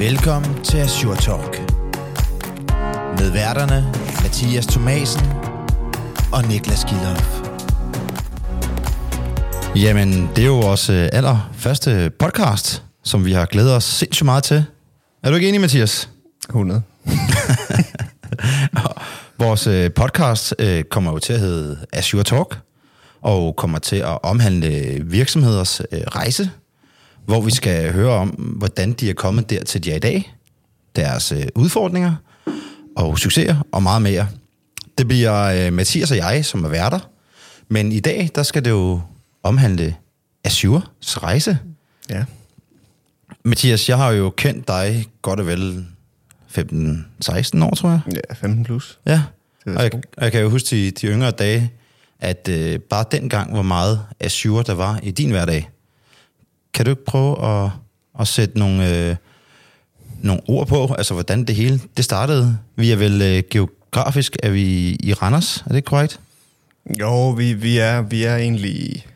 Velkommen til Azure Talk. Med værterne Mathias Thomasen og Niklas Gilhoff. Jamen, det er jo vores øh, allerførste podcast, som vi har glædet os sindssygt meget til. Er du ikke enig, Mathias? 100. Vores øh, podcast øh, kommer jo til at hedde Azure Talk, og kommer til at omhandle virksomheders rejse, hvor vi skal høre om, hvordan de er kommet der til de er i dag, deres øh, udfordringer og succeser og meget mere. Det bliver øh, Mathias og jeg, som er værter, men i dag, der skal det jo omhandle Azures rejse. Ja. Mathias, jeg har jo kendt dig godt og vel 15-16 år, tror jeg. Ja, 15 plus. Ja, og jeg, og jeg kan jo huske de, de yngre dage, at øh, bare dengang, hvor meget Azure der var i din hverdag. Kan du ikke prøve at, at sætte nogle, øh, nogle ord på, altså hvordan det hele det startede? Vi er vel øh, geografisk, er vi i Randers, er det korrekt? Jo, vi, vi, er, vi er egentlig...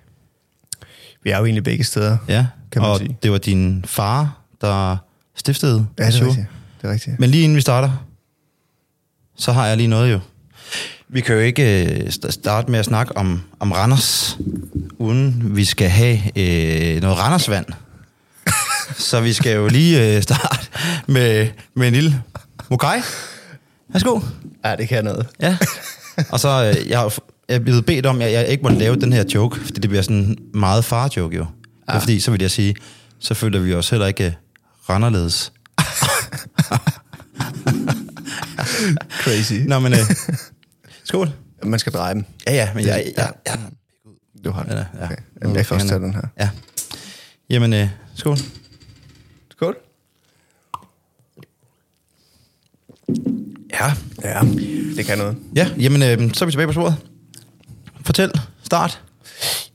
Vi er jo egentlig begge steder. Ja, Kan man og sige. det var din far, der stiftede Ja, det er rigtigt. Det er rigtigt. Men lige inden vi starter, så har jeg lige noget jo. Vi kan jo ikke øh, st- starte med at snakke om, om Randers, uden vi skal have øh, noget Randersvand. så vi skal jo lige øh, starte med, med en lille mokai. Værsgo. Ja, det kan noget. Ja. Og så, øh, jeg, jeg er blevet bedt om, at jeg ikke må lave den her joke, fordi det bliver sådan meget far-joke jo. Ja. Fordi, så vil jeg sige, så føler vi os heller ikke randerledes. Crazy. Nå, men øh, skål. Man skal dreje dem. Ja, ja, men jeg... jeg, jeg Du har den. Ja, ja. Okay. Jamen, jeg kan også tage den her. ja. Jamen, øh, skål. Skål. Ja. Ja, det kan noget. Ja, jamen, øh, så er vi tilbage på sporet. Fortæl. Start.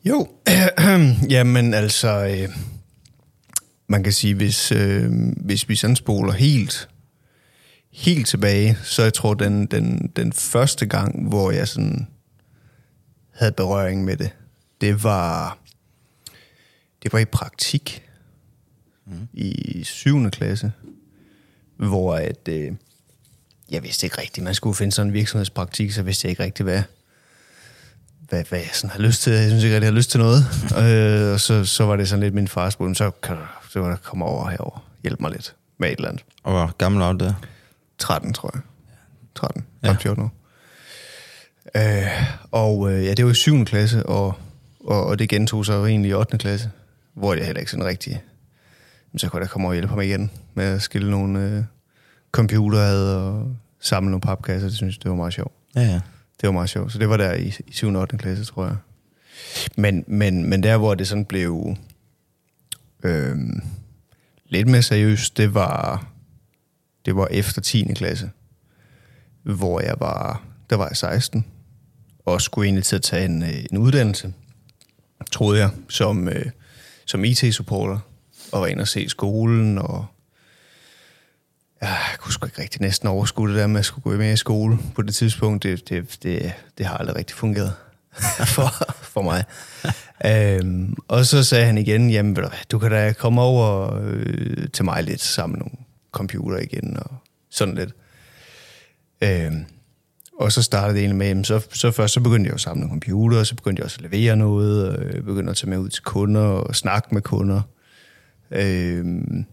Jo, jamen altså, øh, man kan sige, hvis, øh, hvis vi sådan spoler helt, helt tilbage, så jeg tror, den, den, den første gang, hvor jeg sådan havde berøring med det, det var, det var i praktik mm. i 7. klasse, hvor at, øh, jeg vidste ikke rigtigt, man skulle finde sådan en virksomhedspraktik, så vidste jeg ikke rigtigt, hvad, hvad, hvad jeg sådan har lyst til. Jeg synes ikke rigtig, jeg har lyst til noget. øh, og så, så var det sådan lidt min far spurgte, så kan du, så var der komme over herover hjælp mig lidt med et eller andet. Og hvor gammel var du der? 13, tror jeg. 13, Ja. 13 14 år. Øh, og øh, ja, det var i 7. klasse, og, og, og det gentog sig jo egentlig i 8. klasse, hvor jeg heller ikke sådan rigtig... Men så kunne jeg da komme og hjælpe ham igen med at skille nogle øh, computer ad og samle nogle papkasser. Det synes jeg, det var meget sjovt. Ja, ja. Det var meget sjovt. Så det var der i, i 7. og 8. klasse, tror jeg. Men, men, men der, hvor det sådan blev øhm, lidt mere seriøst, det var, det var efter 10. klasse, hvor jeg var, der var jeg 16, og skulle egentlig til at tage en, øh, en uddannelse, troede jeg, som, øh, som IT-supporter, og var inde og se skolen, og jeg kunne sgu ikke rigtig næsten overskue det der med at skulle gå med i skole på det tidspunkt. Det, det, det, det har aldrig rigtig fungeret for, for mig. øhm, og så sagde han igen, jamen du kan da komme over øh, til mig lidt sammen med nogle computer igen og sådan lidt. Øhm, og så startede det egentlig med, jamen, så, så først så begyndte jeg jo at samle computer, og så begyndte jeg også at levere noget, og jeg begyndte at tage med ud til kunder og snakke med kunder. Øhm,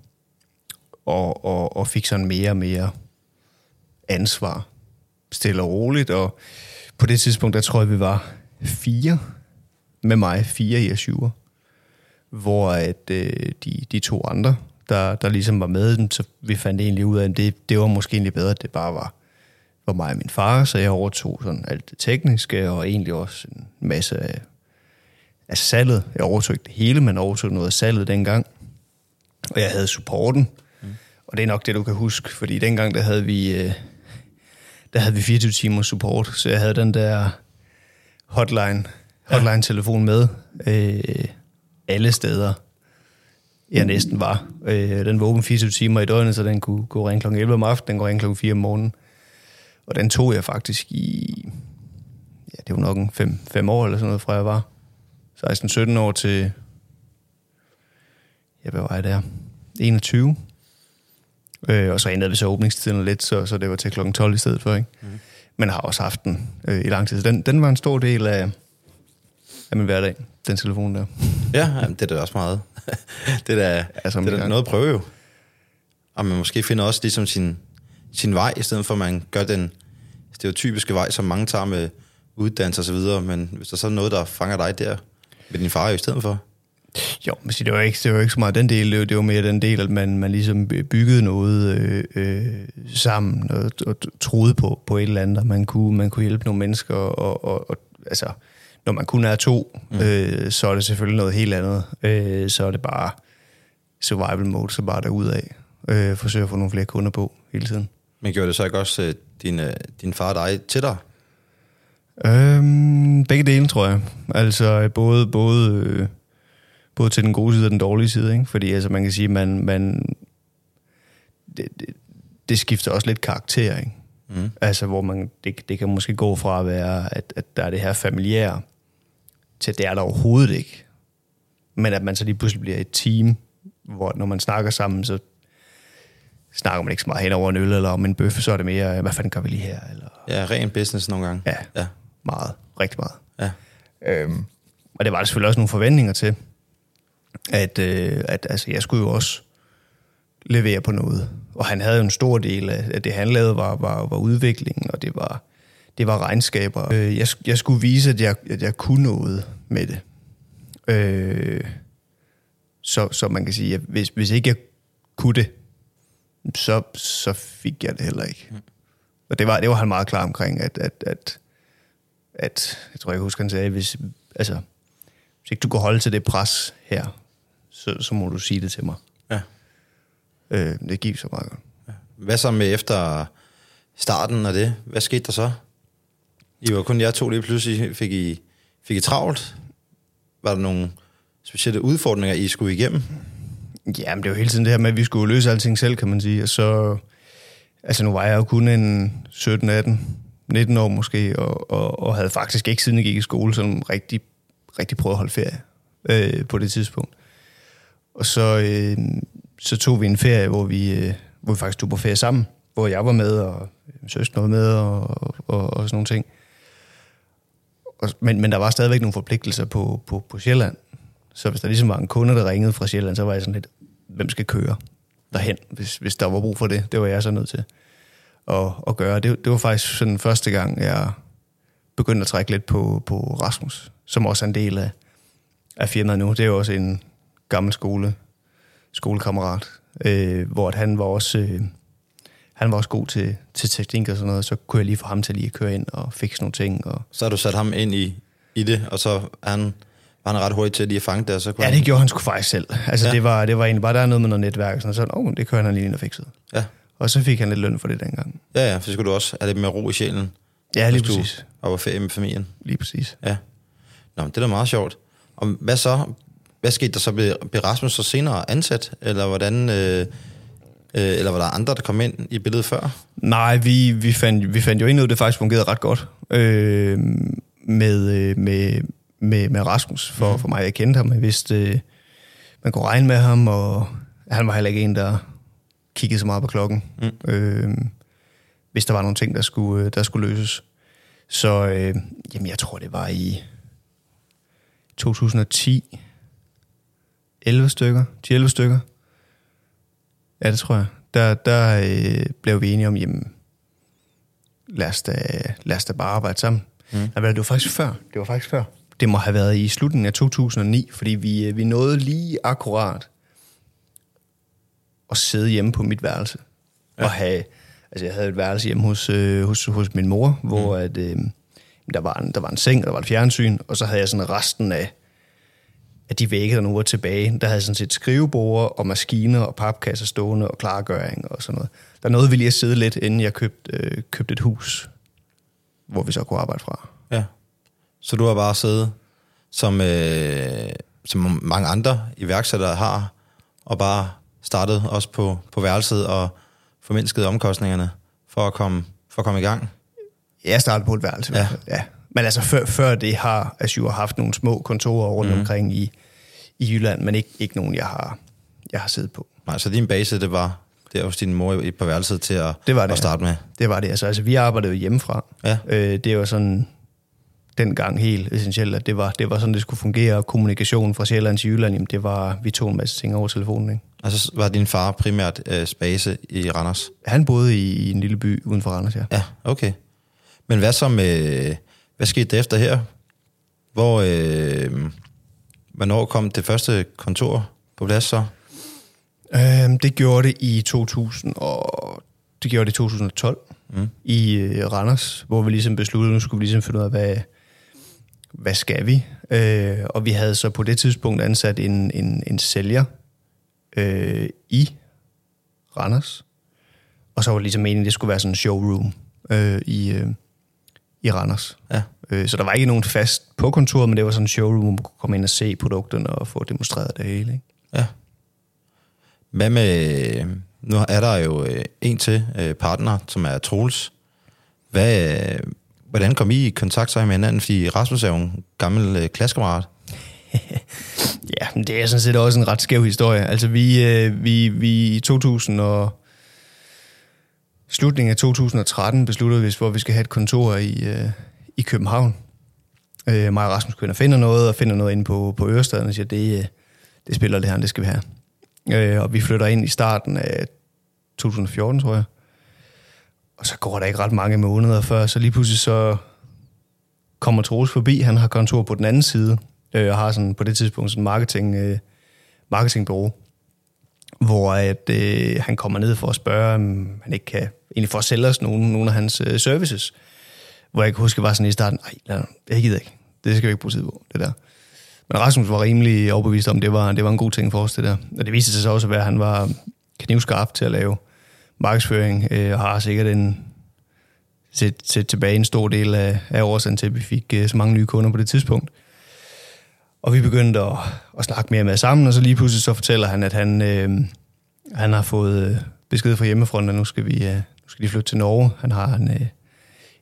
og, og, og fik sådan mere og mere ansvar, stille og roligt, og på det tidspunkt, der tror jeg, vi var fire med mig, fire i syver, hvor at øh, de, de to andre, der, der ligesom var med, så vi fandt egentlig ud af, at det, det var måske egentlig bedre, at det bare var, var mig og min far, så jeg overtog sådan alt det tekniske, og egentlig også en masse af, af salget. Jeg overtog ikke det hele, men overtog noget af salget dengang. Og jeg havde supporten, og det er nok det, du kan huske, fordi dengang, der havde vi, øh, der havde vi 24 timer support, så jeg havde den der hotline, hotline-telefon med øh, alle steder, jeg næsten var. Øh, den var åben 24 timer i døgnet, så den kunne gå ringe kl. 11 om aftenen, den kunne ringe kl. 4 om morgenen. Og den tog jeg faktisk i, ja, det var nok en 5, 5 år eller sådan noget, fra jeg var 16-17 år til, ja, hvad var jeg der? 21. Øh, og så ændrede vi så åbningstiden lidt, så, så det var til klokken 12 i stedet for. Ikke? Mm. Men har også haft den øh, i lang tid. Så den, den var en stor del af, af min hverdag, den telefon der. Ja, jamen, det er da også meget. det er da, Altså, det er da noget at prøve jo. Og man måske finder også ligesom sin, sin vej, i stedet for at man gør den stereotypiske vej, som mange tager med uddannelse og så videre. Men hvis der så er noget, der fanger dig der, med din far i stedet for. Jo, men det var ikke, det var ikke så meget den del, det var, det var mere den del, at man, man ligesom byggede noget øh, øh, sammen og, og troede på, på et eller andet, og man kunne, man kunne hjælpe nogle mennesker, og, og, og altså, når man kun er to, mm. øh, så er det selvfølgelig noget helt andet. Øh, så er det bare survival mode, så bare derudad. Øh, forsøge at få nogle flere kunder på hele tiden. Men gjorde det så ikke også øh, din, øh, din far og dig tættere? Øhm, begge dele, tror jeg. Altså både, både, øh, både til den gode side og den dårlige side, ikke? Fordi altså, man kan sige, man, man det, det, det skifter også lidt karakter, ikke? Mm. Altså, hvor man, det, det kan måske gå fra at være, at, at der er det her familiære, til at det er der overhovedet ikke. Men at man så lige pludselig bliver et team, hvor når man snakker sammen, så snakker man ikke så meget hen over en øl eller om en bøf, så er det mere, hvad fanden gør vi lige her? Eller, Ja, ren business nogle gange. Ja, Ja. meget. Rigtig meget. ja. Øhm, og det var der selvfølgelig også nogle forventninger til, at, øh, at altså, jeg skulle jo også levere på noget. Og han havde jo en stor del af, af det, han lavede, var, var, var udviklingen, og det var, det var regnskaber. Øh, jeg, jeg skulle vise, at jeg, at jeg kunne noget med det. Øh, så, så man kan sige, at hvis, hvis ikke jeg kunne det, så, så fik jeg det heller ikke. Og det var, det var han meget klar omkring, at, at, at, at jeg tror, jeg husker, han sagde, hvis, altså, hvis ikke du kan holde til det pres her, så, så må du sige det til mig. ja. Øh, det gik så meget godt. Hvad så med efter starten af det? Hvad skete der så? I var kun jeg to lige pludselig. Fik I, fik I travlt? Var der nogle specielle udfordringer, I skulle igennem? Ja, men det var hele tiden det her med, at vi skulle løse alting selv, kan man sige. Og så, altså nu var jeg jo kun en 17, 18, 19 år måske, og, og, og havde faktisk ikke siden jeg gik i skole, sådan rigtig, rigtig prøvet at holde ferie øh, på det tidspunkt. Og så, øh, så tog vi en ferie, hvor vi, øh, hvor vi faktisk tog på ferie sammen, hvor jeg var med, og søsteren var med, og, og, og sådan nogle ting. Og, men, men der var stadigvæk nogle forpligtelser på, på, på Sjælland. Så hvis der ligesom var en kunde, der ringede fra Sjælland, så var jeg sådan lidt, hvem skal køre derhen, hvis, hvis der var brug for det. Det var jeg så nødt til at, at gøre. Det, det var faktisk sådan første gang, jeg begyndte at trække lidt på, på Rasmus, som også er en del af, af firmaet nu. Det er jo også en gammel skole, skolekammerat, øh, hvor at han var også... Øh, han var også god til, til teknik og sådan noget, så kunne jeg lige få ham til lige at køre ind og fikse nogle ting. Og, Så har du sat ham ind i, i det, og så han, var han ret hurtigt til lige at fange det, og så kunne Ja, han, det gjorde han sgu faktisk selv. Altså, Ja. det, var, det var egentlig bare, der er noget med noget netværk, og sådan, så oh, det kører han lige ind og fikset. Ja. Og så fik han lidt løn for det dengang. ja, ja, for så skulle du også have lidt mere ro i sjælen. Ja, lige præcis. var på ferie med familien. Lige præcis. Ja. Nå, men det er da meget sjovt. Og hvad så? Hvad skete der så? Blev Rasmus så senere ansat? Eller hvordan... Øh, øh, eller var der andre, der kom ind i billedet før? Nej, vi, vi, fandt, vi fandt jo ind ud, det faktisk fungerede ret godt øh, med, øh, med, med, med Rasmus. For, mm. for mig, jeg kendte ham, jeg vidste, øh, man kunne regne med ham, og han var heller ikke en, der kiggede så meget på klokken. Mm. Øh, hvis der var nogle ting, der skulle, øh, der skulle løses. Så øh, jamen, jeg tror, det var i 2010. 11 stykker. 10-11 stykker. Ja, det tror jeg. Der, der øh, blev vi enige om, jamen, lad os da, lad os da bare arbejde sammen. Mm. Det var faktisk før. Det var faktisk før. Det må have været i slutningen af 2009, fordi vi, øh, vi nåede lige akkurat at sidde hjemme på mit værelse. Ja. Og have, altså jeg havde et værelse hjemme hos, øh, hos, hos min mor, hvor mm. at, øh, der, var en, der var en seng, og der var et fjernsyn, og så havde jeg sådan resten af, af de der nu var tilbage, der havde sådan set skrivebord og maskiner og papkasser stående og klargøring og sådan noget. Der nåede vi lige at sidde lidt, inden jeg købte, øh, købte et hus, hvor vi så kunne arbejde fra. Ja. Så du har bare siddet, som, øh, som mange andre iværksættere har, og bare startet også på, på værelset og formindsket omkostningerne for at komme, for at komme i gang. Jeg startede på et værelse. Ja. ja. Men altså før, før det har Azure haft nogle små kontorer rundt mm. omkring i, i Jylland, men ikke, ikke nogen, jeg har, jeg har siddet på. Nej, så din base, det var, der hos din mor i- på værelset til at, Det var det, at starte med. Det var det. Altså, altså vi arbejdede jo hjemmefra. Ja. Øh, det var sådan dengang helt essentielt, at det var, det var sådan, det skulle fungere. Og kommunikation fra Sjælland til Jylland, jamen, det var, vi tog en masse ting over telefonen. Ikke? Og så var din far primært øh, spase i Randers? Han boede i, i en lille by uden for Randers, ja. Ja, okay. Men hvad så med, hvad skete der efter her? Hvor, øh, hvornår kom det første kontor på plads så? Øhm, det gjorde det i 2000 og det gjorde det i 2012 Mm. i øh, Randers, hvor vi ligesom besluttede, nu skulle vi ligesom finde ud af, hvad, hvad skal vi? Øh, og vi havde så på det tidspunkt ansat en, en, en sælger øh, i Randers. Og så var det ligesom meningen, at det skulle være sådan en showroom øh, i, øh, i Randers. Ja. Øh, så der var ikke nogen fast på kontoret, men det var sådan en showroom, hvor man kunne komme ind og se produkterne og få demonstreret det hele. Ikke? Ja. Hvad med, nu er der jo øh, en til øh, partner, som er Troels. Hvad, hvordan kom I i kontakt så med hinanden? Fordi Rasmus er jo en gammel klassekammerat. Ja, men det er sådan set også en ret skæv historie. Altså vi, vi, vi i 2000 og slutningen af 2013 besluttede vi, hvor vi skal have et kontor i, øh, i København. Øh, mig og Rasmus kunne finde noget, og finder noget inde på, på Ørestaden, og siger, det, øh, det spiller det her, det skal vi have. Øh, og vi flytter ind i starten af 2014, tror jeg. Og så går der ikke ret mange måneder før, så lige pludselig så kommer Troels forbi. Han har kontor på den anden side, øh, og har sådan på det tidspunkt sådan marketing, øh, marketingbureau, hvor at, øh, han kommer ned for at spørge, om han ikke kan egentlig for at sælge os nogle, nogle af hans øh, services. Hvor jeg kan huske, var sådan i starten, nej, jeg gider ikke. Det skal vi ikke bruge tid på, det der. Men Rasmus var rimelig overbevist om, det var, det var en god ting for os, det der. Og det viste sig så også at være, at han var knivskarp til at lave markedsføring, øh, og har sikkert en, set, set tilbage en stor del af, af årsagen til, at vi fik øh, så mange nye kunder på det tidspunkt. Og vi begyndte at, at snakke mere med sammen, og så lige pludselig så fortæller han, at han, øh, han har fået øh, besked fra hjemmefronten, at nu skal, vi, øh, nu skal de flytte til Norge. Han har en, øh, en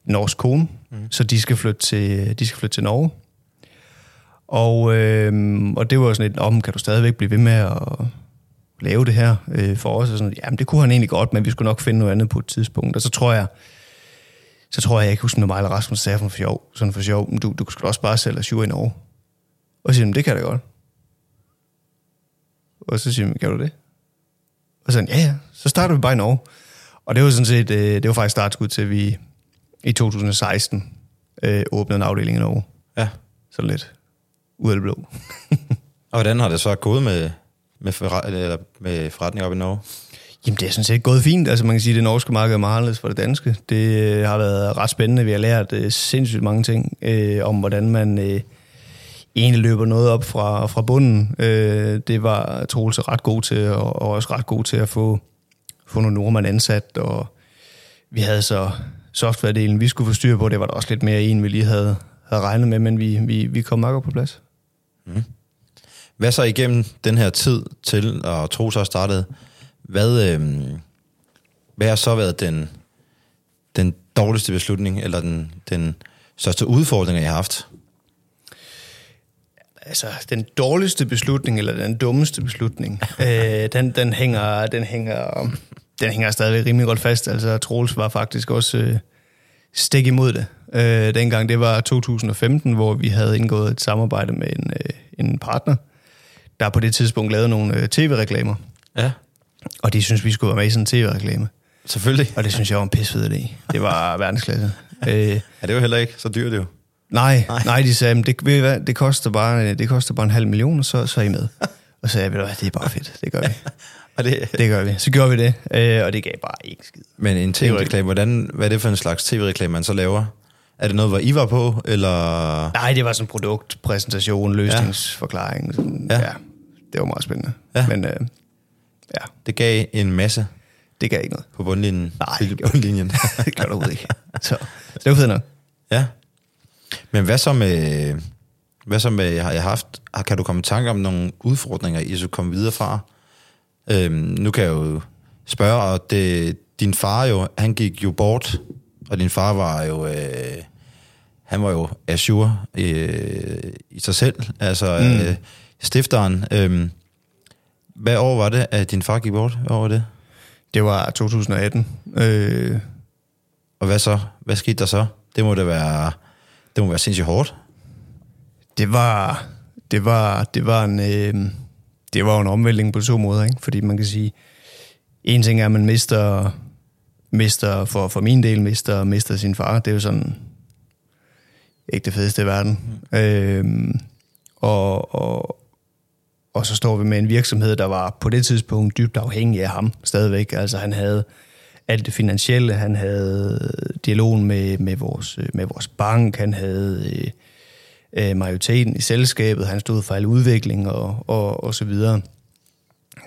norsk kone, mm. så de skal, flytte til, de skal flytte til Norge. Og, øh, og det var sådan et, om kan du stadigvæk blive ved med at lave det her øh, for os? Og sådan, jamen det kunne han egentlig godt, men vi skulle nok finde noget andet på et tidspunkt. Og så tror jeg, så tror jeg, jeg kan huske, når eller Rasmus sagde for sjov, sådan for sjov, "Men du, du skulle også bare sælge Azure i Norge. Og så siger han, det kan jeg da godt. Og så siger han, kan du det? Og så ja, ja, så starter vi bare i Norge. Og det var sådan set, øh, det var faktisk startskud til, at vi i 2016 øh, åbnede en afdeling i Norge. Ja. Sådan lidt ud af det blå. Og hvordan har det så gået med, med, forret, eller med forretning op i Norge? Jamen, det er sådan set gået fint. Altså, man kan sige, at det norske marked er meget anderledes for det danske. Det øh, har været ret spændende. Vi har lært øh, sindssygt mange ting øh, om, hvordan man øh, egentlig løber noget op fra, fra bunden. Øh, det var Troels ret god til, og, og også ret god til at få, få nogle nordmænd ansat. Og vi havde så softwaredelen, vi skulle få styr på. Det var der også lidt mere en, vi lige havde, havde regnet med, men vi, vi, vi kom meget godt på plads. Mm. Hvad så igennem den her tid til, og tro så startede, hvad, øh, hvad har så været den, den dårligste beslutning, eller den, den største udfordring, jeg har haft? Altså, den dårligste beslutning, eller den dummeste beslutning, øh, den, den, hænger, den, hænger, den hænger stadigvæk rimelig godt fast. Altså, Troels var faktisk også øh, stik imod det. Øh, dengang, det var 2015, hvor vi havde indgået et samarbejde med en, øh, en partner, der på det tidspunkt lavede nogle øh, tv-reklamer. Ja, Og de synes vi skulle være med i sådan en tv-reklame. selvfølgelig. Og det synes jeg var en pissfed idé. Det var verdensklasse. Øh, Ja, det var heller ikke så dyrt jo. Nej, nej, nej, de sagde, "Men det, ved I hvad, det, koster bare, det koster bare en halv million, og så, så er I med. Og så sagde jeg, ved du hvad, det er bare fedt, det gør vi. Og det, Det gør vi. Så gjorde vi det, øh, og det gav bare ikke skid. men en tv-reklame, hvordan, hvad er det for en slags tv-reklame, man så laver? Er det noget, hvor I var på, eller... Nej, det var sådan en produktpræsentation, løsningsforklaring. Sådan, Ja. ja. det var meget spændende. Ja. Men øh, ja, Det gav en masse det gav ikke noget. på bundlinjen. Nej, det gjorde bundlinjen. det gjorde det ikke. Så det var fedt nok. ja. Men hvad så med... Hvad så med, har jeg haft, kan du komme i tanke om nogle udfordringer, I skulle komme videre fra? Øhm, nu kan jeg jo spørge, og det, din far jo, han gik jo bort, og din far var jo, øh, han var jo Azure øh, i sig selv, altså mm. øh, stifteren. Øh, hvad år var det, at din far gik bort? Hvad år var det? Det var 2018. Øh, Og hvad så? Hvad skete der så? Det må det være, det må være sindssygt hårdt. det var, det var, det var en, øh, det var en omvæltning på to måder, ikke? Fordi man kan sige, en ting er, at man mister, mister for, for min del, mister, mister sin far. Det er jo sådan, ikke det fedeste i verden. Mm. Øh, og, og, og så står vi med en virksomhed, der var på det tidspunkt dybt afhængig af ham stadigvæk. Altså han havde alt det finansielle, han havde dialogen med, med, vores, med vores bank, han havde øh, øh, majoriteten i selskabet, han stod for al udvikling og, og, og så videre.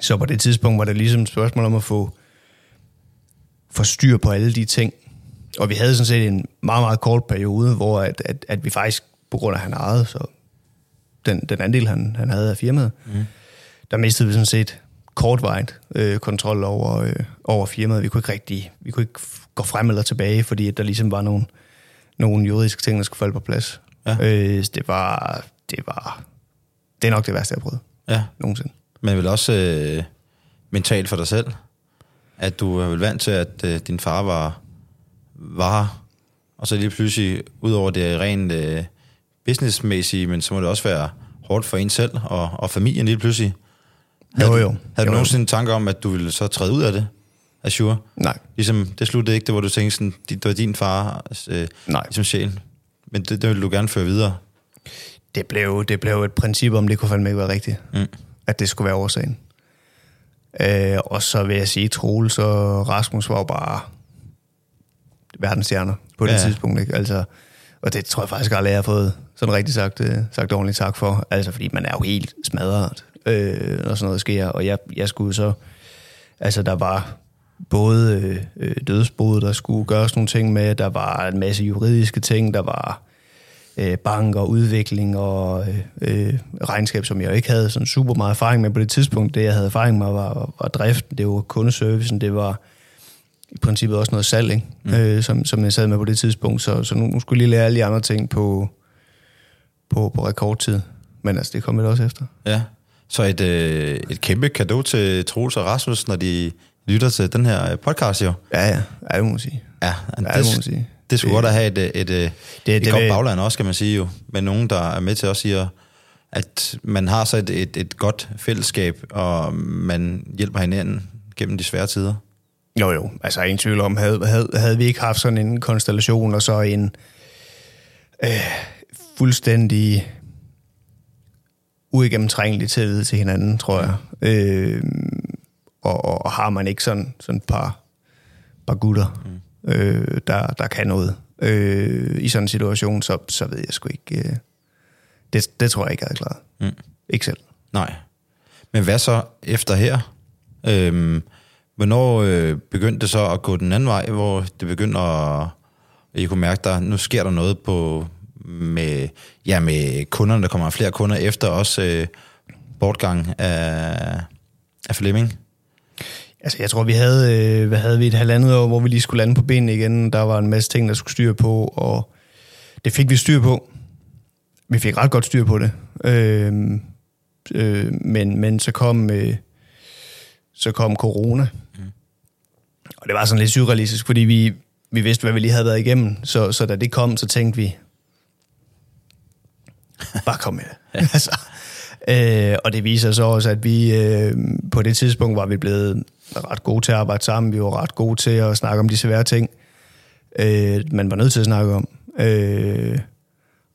Så på det tidspunkt var det ligesom et spørgsmål om at få, få styr på alle de ting. Og vi havde sådan set en meget, meget kort periode, hvor at, at, at vi faktisk, på grund af at han ejede, så den, den andel, han, han havde af firmaet, mm. der mistede vi sådan set kortvarigt øh, kontrol over, øh, over firmaet. Vi kunne ikke rigtig, vi kunne ikke gå frem eller tilbage, fordi at der ligesom var nogle, nogle juridiske ting, der skulle falde på plads. Ja. Øh, det var, det var, det er nok det værste, jeg har prøvet Ja. nogensinde. Men vel også øh, mentalt for dig selv, at du er vel vant til, at øh, din far var, var og så lige pludselig, ud over det rent øh, businessmæssige, men så må det også være hårdt for en selv og, og familien lige pludselig. Havde, Jo, jo. Havde Jo, du jo. nogensinde tanker om, at du ville så træde ud af det, Azure? Nej, Ligesom, det sluttede ikke, det hvor du tænkte sådan, det var din far, øh, nej. ligesom sjæl. Men det, det ville du gerne føre videre. Det blev, det blev et princip om, det kunne fandme ikke være rigtigt. Mm. At det skulle være årsagen. Øh, og så vil jeg sige, Troels og Rasmus var jo bare verdensstjerner på det ja. tidspunkt. Ikke? Altså, og det tror jeg faktisk aldrig, jeg har fået sådan rigtig sagt, øh, sagt ordentligt tak for. Altså, fordi man er jo helt smadret, øh, når sådan noget sker. Og jeg, jeg skulle så... Altså, der var både øh, øh, dødsboet, der skulle gøres nogle ting med, der var en masse juridiske ting, der var øh, bank og udvikling og øh, øh, regnskab, som jeg ikke havde sådan super meget erfaring med på det tidspunkt. Det, jeg havde erfaring med, var, var driften, det var kundeservicen, det var i princippet også noget salg, ikke? Mm. Øh, som, som jeg sad med på det tidspunkt. Så, så nu, nu skulle jeg lige lære alle de andre ting på, på, på rekordtid. Men altså, det kom jeg også efter. Ja. Så et, øh, et kæmpe kado til Troels og Rasmus, når de lytter til den her øh, podcast, jo. Ja, ja, ja det må man sige. Ja, Ja, det, det må man sige. det skulle Det- godt at have et, et, et, det, det et godt vil- bagland også, kan man sige jo. Men nogen, der er med til også siger, at man har så et, et, et godt fællesskab, og man hjælper hinanden gennem de svære tider. Jo, jo. Altså, ingen tvivl om, havde, havde, havde vi ikke haft sådan en konstellation, og så en øh, fuldstændig uigennemtrængelig tillid til hinanden, tror jeg. Øh, og, og, og har man ikke sådan, sådan et par, par gutter, mm. øh, der, der kan noget øh, i sådan en situation, så, så ved jeg sgu ikke... Øh, det, det tror jeg ikke, jeg havde klaret. Mm. Ikke selv. Nej. Men hvad så efter her? Øhm, hvornår øh, begyndte det så at gå den anden vej, hvor det begyndte at... I kunne mærke, der nu sker der noget på med, ja, med kunderne, der kommer flere kunder efter også øh, bortgang af, af Flemming. Altså, jeg tror, vi havde, øh, hvad havde vi, et halvandet år, hvor vi lige skulle lande på benene igen. Der var en masse ting, der skulle styre på, og det fik vi styr på. Vi fik ret godt styr på det. Øh, øh, men, men så kom, øh, så kom corona. Mm. Og det var sådan lidt surrealistisk, fordi vi, vi vidste, hvad vi lige havde været igennem. Så, så da det kom, så tænkte vi, bare kom med det. altså, øh, og det viser så også, at vi øh, på det tidspunkt var vi blevet ret gode til at arbejde sammen. Vi var ret gode til at snakke om de svære ting, øh, man var nødt til at snakke om. Øh,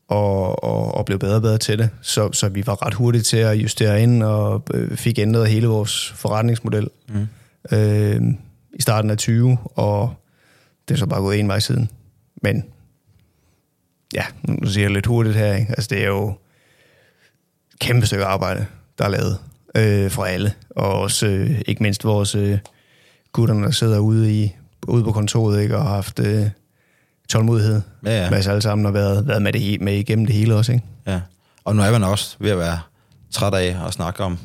og, og, og blev bedre og bedre til det. Så, så vi var ret hurtige til at justere ind og øh, fik ændret hele vores forretningsmodel mm. øh, i starten af 20, og det er så bare gået en vej siden. Men ja, nu siger jeg lidt hurtigt her, ikke? Altså det er jo et kæmpe stykke arbejde, der er lavet øh, for alle, og også øh, ikke mindst vores øh, gutterne, der sidder ude, i, ude på kontoret ikke? og har haft øh, tålmodighed Ja, ja. med os alle sammen og været, været med, det, med igennem det hele også. Ikke? Ja. Og nu er man også ved at være træt af at snakke om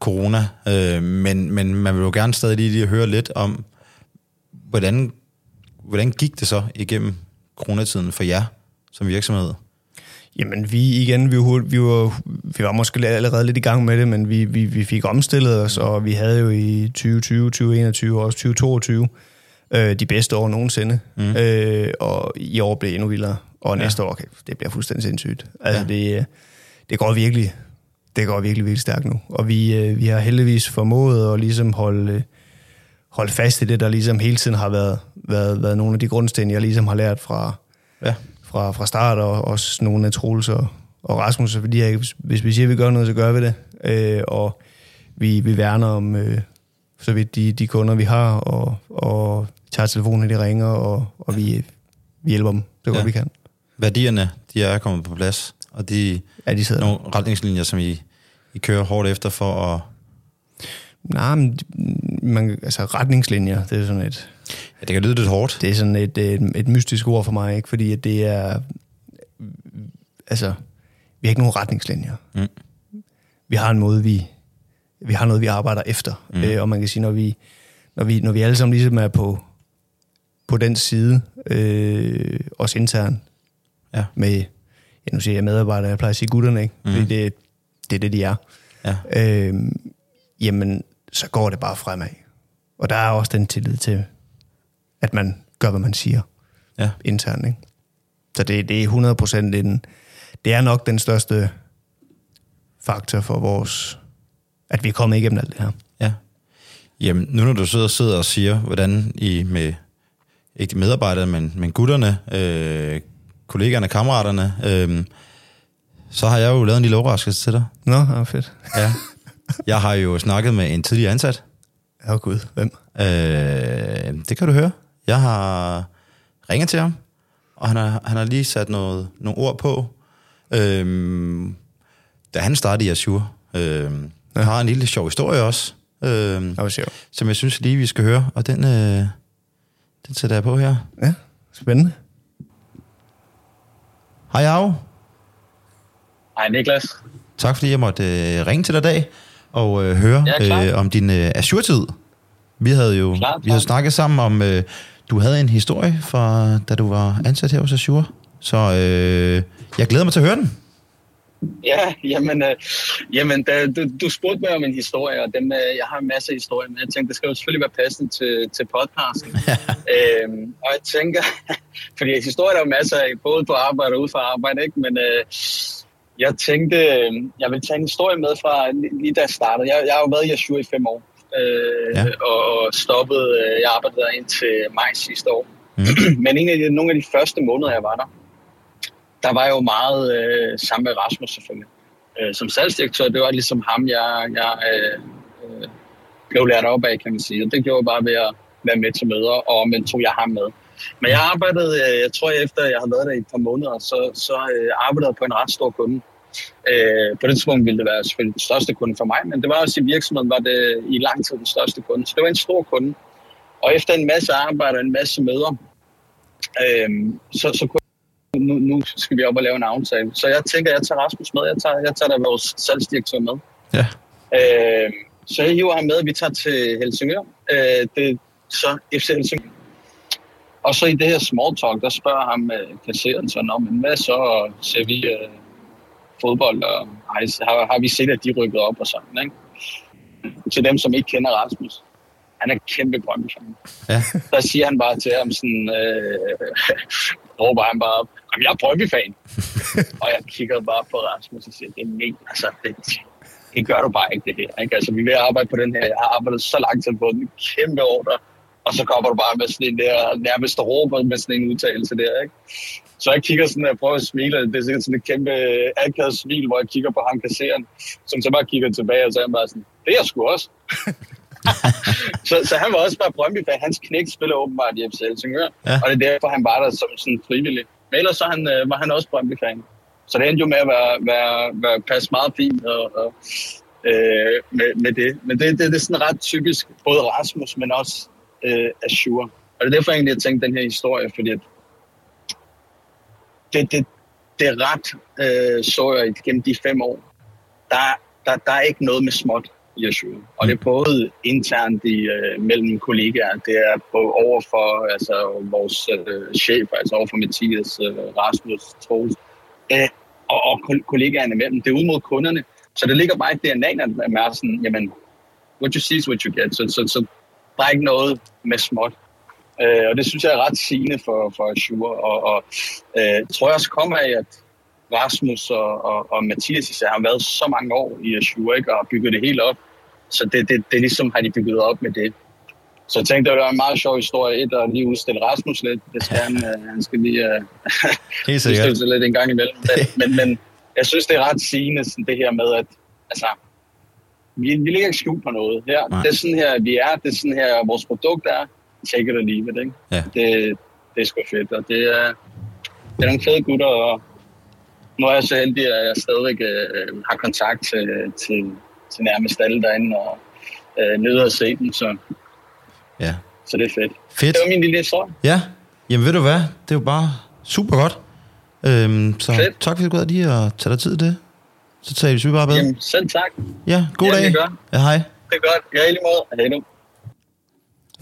corona, øh, men, men man vil jo gerne stadig lige, lige høre lidt om, hvordan, hvordan gik det så igennem coronatiden for jer som virksomhed? Jamen, vi igen, vi var, vi var, vi var måske allerede lidt i gang med det, men vi, vi, vi fik omstillet os, og vi havde jo i 2020, 2021 og også 2022 øh, de bedste år nogensinde. Mm. Øh, og i år blev endnu vildere, og ja. næste år, okay, det bliver fuldstændig sindssygt. Altså, ja. det, det går virkelig, det går virkelig, virkelig stærkt nu. Og vi, øh, vi har heldigvis formået at ligesom holde, holde fast i det, der ligesom hele tiden har været, været, været nogle af de grundsten, jeg ligesom har lært fra, ja fra, fra start, og også nogle af Troels og, og Rasmus, fordi jeg, hvis vi siger, at vi gør noget, så gør vi det. Øh, og vi, vi værner om øh, så vidt de, de kunder, vi har, og, og tager telefonen, de ringer, og, og vi, vi hjælper dem så godt ja. vi kan. Værdierne, de er kommet på plads, og de, ja, de sidder nogle retningslinjer, som I, I kører hårdt efter for at... Nej, men man, altså retningslinjer, det er sådan et Ja, det kan lyde lidt hårdt. Det er sådan et, et, et mystisk ord for mig, ikke? fordi det er... Altså, vi har ikke nogen retningslinjer. Mm. Vi har en måde, vi, vi har noget, vi arbejder efter. Mm. Øh, og man kan sige, når vi, når vi, når vi alle sammen ligesom er på, på den side, øh, også intern, ja. med, ja, nu siger jeg medarbejdere, jeg plejer at sige gutterne, ikke? Mm. fordi det, det er det, de er. Ja. Øh, jamen, så går det bare fremad. Og der er også den tillid til, at man gør, hvad man siger ja. internt. Ikke? Så det, det er 100 procent en... Det er nok den største faktor for vores... At vi er kommet igennem alt det her. Ja. Jamen, nu når du sidder og sidder og siger, hvordan I med ikke de medarbejdere, men, men gutterne, øh, kollegaerne, kammeraterne, øh, så har jeg jo lavet en lille overraskelse til dig. Nå, det er fedt. Ja. Jeg har jo snakket med en tidligere ansat. Ja, gud. Hvem? Øh, det kan du høre. Jeg har ringet til ham, og han har, han har lige sat noget, nogle ord på. Øhm, da han startede i Azure. Øhm, ja. har en lille sjov historie også. Øhm, det som jeg synes lige, vi skal høre. Og den, øh, den sætter jeg på her. Ja, spændende. Hej Arve. Hej Niklas. Tak fordi jeg måtte øh, ringe til dig i dag og øh, høre øh, om din øh, Azure-tid. Vi havde jo klar, klar. vi havde snakket sammen om, øh, du havde en historie fra, da du var ansat her hos Azure. Så øh, jeg glæder mig til at høre den. Ja, jamen, øh, jamen da, du, du spurgte mig om en historie, og dem, øh, jeg har en masse historier, men jeg tænkte, det skal jo selvfølgelig være passende til, til podcasten. øhm, og jeg tænker, fordi historier er jo masser af, både på arbejde og ude for arbejde, ikke? men øh, jeg tænkte, øh, jeg vil tage en historie med fra lige da jeg startede. Jeg, jeg har jo været i Azure i fem år, øh, ja. og, og stoppede, øh, jeg arbejdede der indtil maj sidste år. Mm. Men en af de, nogle af de første måneder, jeg var der, der var jeg jo meget øh, sammen med Rasmus selvfølgelig. Øh, som salgsdirektør, det var ligesom ham, jeg, jeg øh, øh, blev lært op af, kan man sige. Og det gjorde jeg bare ved at være med til møder, og men tog jeg ham med. Men jeg arbejdede, øh, jeg tror efter jeg havde været der i et par måneder, så, så øh, arbejdede jeg på en ret stor kunde. Øh, på det tidspunkt ville det være selvfølgelig den største kunde for mig, men det var også i virksomheden, var det i lang tid den største kunde. Så det var en stor kunde. Og efter en masse arbejde og en masse møder, øh, så, så kunne nu, nu skal vi op og lave en aftale. Så jeg tænker, jeg tager Rasmus med. Jeg tager, jeg tager da vores salgsdirektør med. Ja. Øh, så jeg hiver ham med, vi tager til Helsingør. Øh, det er så FC Helsingør. Og så i det her small talk, der spørger ham øh, kasseren så, men hvad så ser vi øh, fodbold, og har, har vi set, at de rykkede op og sådan, ikke? Til dem, som ikke kender Rasmus. Han er kæmpe brøndby Ja. Der siger han bare til ham sådan, øh, råber han bare op, jeg er Brøndby-fan. og jeg kigger bare på Rasmus og siger, det er mega, altså, det, det gør du bare ikke det her. Ikke? Altså, vi vil arbejde på den her. Jeg har arbejdet så lang tid på den. Kæmpe ordre og så kommer du bare med sådan en der, nærmest råber med sådan en udtalelse der, ikke? Så jeg kigger sådan, og prøver at smile, det er sikkert sådan et kæmpe akavet smil, hvor jeg kigger på ham kasseren, som så bare kigger tilbage, og så er han bare sådan, det er jeg sgu også. så, så han var også bare Brøndby-fan. Hans knæk spiller åbenbart i FC Helsingør, ja. og det er derfor, han var der som sådan frivillig. Men ellers så han, øh, var han også Brøndby-fan. Så det endte jo med at være, være, være passe meget fint og, og, øh, med, med det. Men det, det, det er sådan ret typisk, både Rasmus, men også øh, Azure. Og det er derfor egentlig, jeg tænkte den her historie, fordi at det, det, det er ret, øh, så jeg gennem de fem år, der, der, der er ikke noget med småt i Yeshua. Og det er både internt i, øh, mellem kollegaer, det er på over for altså, vores øh, chef, altså over for Mathias, øh, Rasmus, Troels. Øh, og, og kollegaerne imellem. Det er ud mod kunderne. Så det ligger bare i DNA, at man er sådan, jamen, what you see is what you get. Så, så, så der er ikke noget med småt. Øh, og det synes jeg er ret sigende for, for Azure. Og, og øh, tror jeg også kommer af, at Rasmus og, og, og Mathias især har været så mange år i Azure ikke, og har bygget det helt op. Så det, det, det ligesom har de bygget op med det. Så jeg tænkte, det var en meget sjov historie. Et, at lige udstille Rasmus lidt. Det skal han, øh, han skal lige uh, udstille sig lidt en gang imellem. Men, men, men jeg synes, det er ret sigende, sådan det her med, at altså, vi, vi ligger ikke skjult på noget. Her, det er sådan her, vi er. Det er sådan her, vores produkt er. Take it or leave it, ikke? Ja. Det, det er sgu fedt, og det er, det er nogle fede gutter, og nu er jeg så heldig, at jeg stadigvæk øh, har kontakt til, til, til nærmest alle derinde, og øh, nyder at se dem, så, ja. så det er fedt. Fedt. Det var min lille historie. Ja, jamen ved du hvad, det er jo bare super godt. Øhm, så fedt. tak fordi du gad lige at tage dig tid til det. Så tager vi bare bedre. Jamen, selv tak. Ja, god ja, dag. Det gør. Ja, hej. Det er godt. Ja, i lige måde. Hej nu.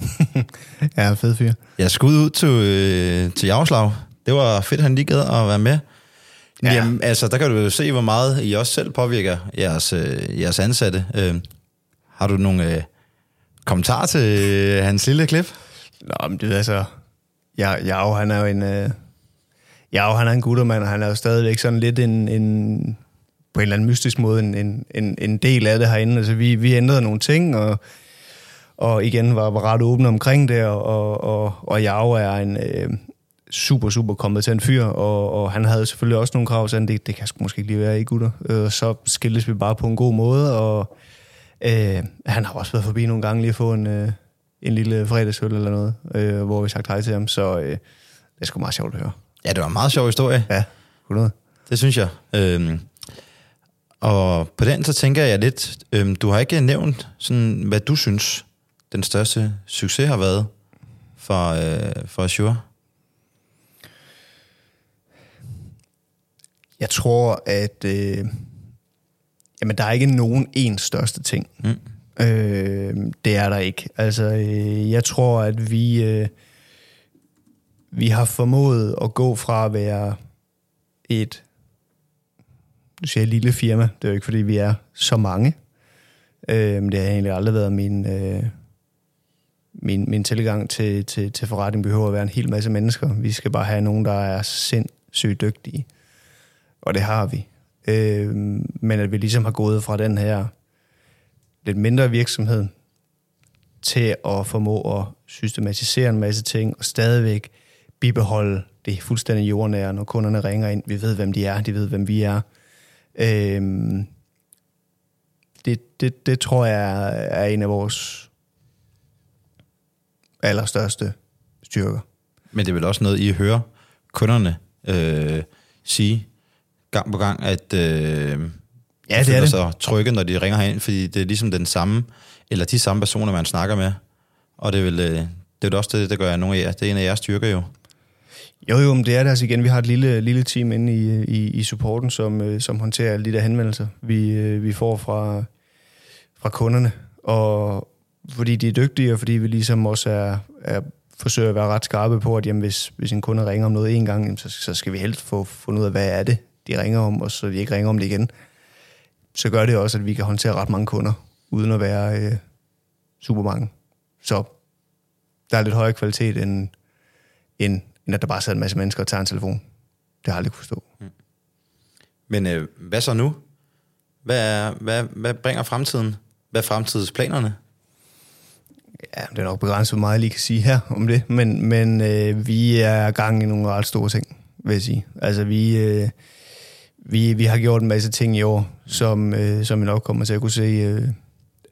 ja, fed fyr. Jeg skal ud til, øh, til Javslag. Det var fedt, at han lige gad at være med. Ja. Jamen, altså, der kan du jo se, hvor meget I også selv påvirker jeres, øh, jeres ansatte. Øh, har du nogle øh, kommentarer til øh, hans lille klip? Nå, men det er altså... Ja, Jav, han er jo en... Øh, Jav, han er en guttermand, og han er jo stadigvæk sådan lidt en, en på en eller anden mystisk måde en, en, en del af det herinde. Altså, vi, vi ændrede nogle ting, og, og igen var, var ret åbne omkring det, og, og, og, Jav er en, øh, super, super kompetent fyr, og, og han havde selvfølgelig også nogle krav, så det, det kan sgu måske ikke lige være i gutter. Øh, så skildes vi bare på en god måde, og øh, han har også været forbi nogle gange lige at få en, øh, en lille fredagsøl eller noget, øh, hvor vi sagt hej til ham, så øh, det er sgu meget sjovt at høre. Ja, det var en meget sjov historie. Ja, 100. Det synes jeg. Øhm, og på den så tænker jeg lidt, øhm, du har ikke nævnt, sådan, hvad du synes, den største succes har været for, øh, for Azure? Jeg tror, at øh, jamen, der er ikke nogen en største ting. Mm. Øh, det er der ikke. Altså, øh, jeg tror, at vi, øh, vi har formået at gå fra at være et du siger lille firma. Det er jo ikke, fordi vi er så mange. Øh, det har egentlig aldrig været min, øh, min, min tilgang til, til, til forretning behøver at være en hel masse mennesker. Vi skal bare have nogen, der er sindssygt dygtige og det har vi. Øh, men at vi ligesom har gået fra den her lidt mindre virksomhed til at formå at systematisere en masse ting og stadigvæk bibeholde det fuldstændig jordnære, når kunderne ringer ind. Vi ved, hvem de er, de ved, hvem vi er. Øh, det, det, det tror jeg er en af vores allerstørste styrker. Men det er vel også noget, I hører kunderne øh, sige, gang på gang, at øh, ja, det er det. sig trygge, når de ringer herind, fordi det er ligesom den samme, eller de samme personer, man snakker med. Og det er vel, øh, det er også det, der gør nogle af jer. Det er en af jeres styrker jo. Jo, jo, men det er det altså igen. Vi har et lille, lille team inde i, i, i supporten, som, øh, som håndterer alle de der henvendelser, vi, øh, vi får fra, fra kunderne. Og fordi de er dygtige, og fordi vi ligesom også er, er forsøger at være ret skarpe på, at jamen, hvis, hvis en kunde ringer om noget en gang, så, så skal vi helst få fundet ud af, hvad er det, de ringer om, og så vi ikke ringer om det igen, så gør det også, at vi kan håndtere ret mange kunder, uden at være øh, super mange. Så der er lidt højere kvalitet, end, end, end at der bare sidder en masse mennesker og tager en telefon. Det har jeg aldrig kunne forstå. Mm. Men øh, hvad så nu? Hvad, er, hvad, hvad bringer fremtiden? Hvad er fremtidsplanerne? Ja, det er nok begrænset, hvor meget jeg lige kan sige her om det, men, men øh, vi er gang i nogle ret store ting, vil jeg sige. Altså vi, øh, vi, vi har gjort en masse ting i år, som, øh, som vi nok kommer til at kunne se øh,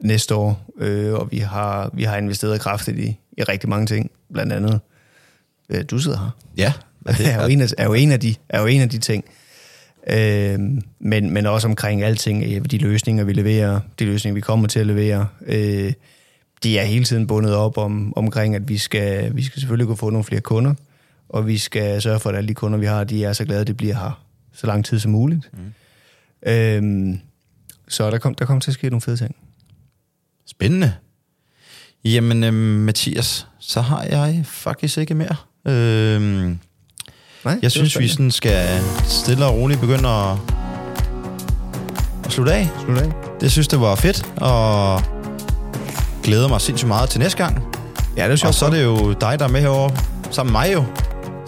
næste år. Øh, og vi har, vi har investeret kraftigt i, i rigtig mange ting. Blandt andet, øh, du sidder her. Ja. Det er, jo en af, er, jo en af de, er jo en af de ting. Øh, men, men også omkring alting, de løsninger, vi leverer, de løsninger, vi kommer til at levere. Øh, de er hele tiden bundet op om, omkring, at vi skal, vi skal selvfølgelig kunne få nogle flere kunder, og vi skal sørge for, at alle de kunder, vi har, de er så glade, at det bliver her så lang tid som muligt. Mm. Øhm, så der kom, der kom til at ske nogle fede ting. Spændende. Jamen, øh, Mathias, så har jeg faktisk ikke mere. Øh, Nej, Jeg synes, vi sådan skal stille og roligt begynde at, at slutte af. Slut af. Det synes, det var fedt, og glæder mig sindssygt meget til næste gang. Ja, det er sjovt. Og så er det jo dig, der er med herovre, sammen med mig jo,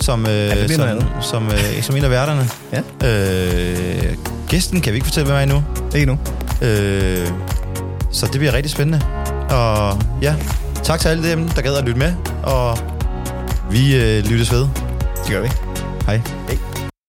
som, øh, noget som, som, øh, som en af værterne. Ja. Øh, gæsten kan vi ikke fortælle, hvem er endnu. Ikke nu. Øh, så det bliver rigtig spændende. Og ja, tak til alle dem, der gad at lytte med, og vi øh, lyttes ved. Det gør vi. Hej. Hej.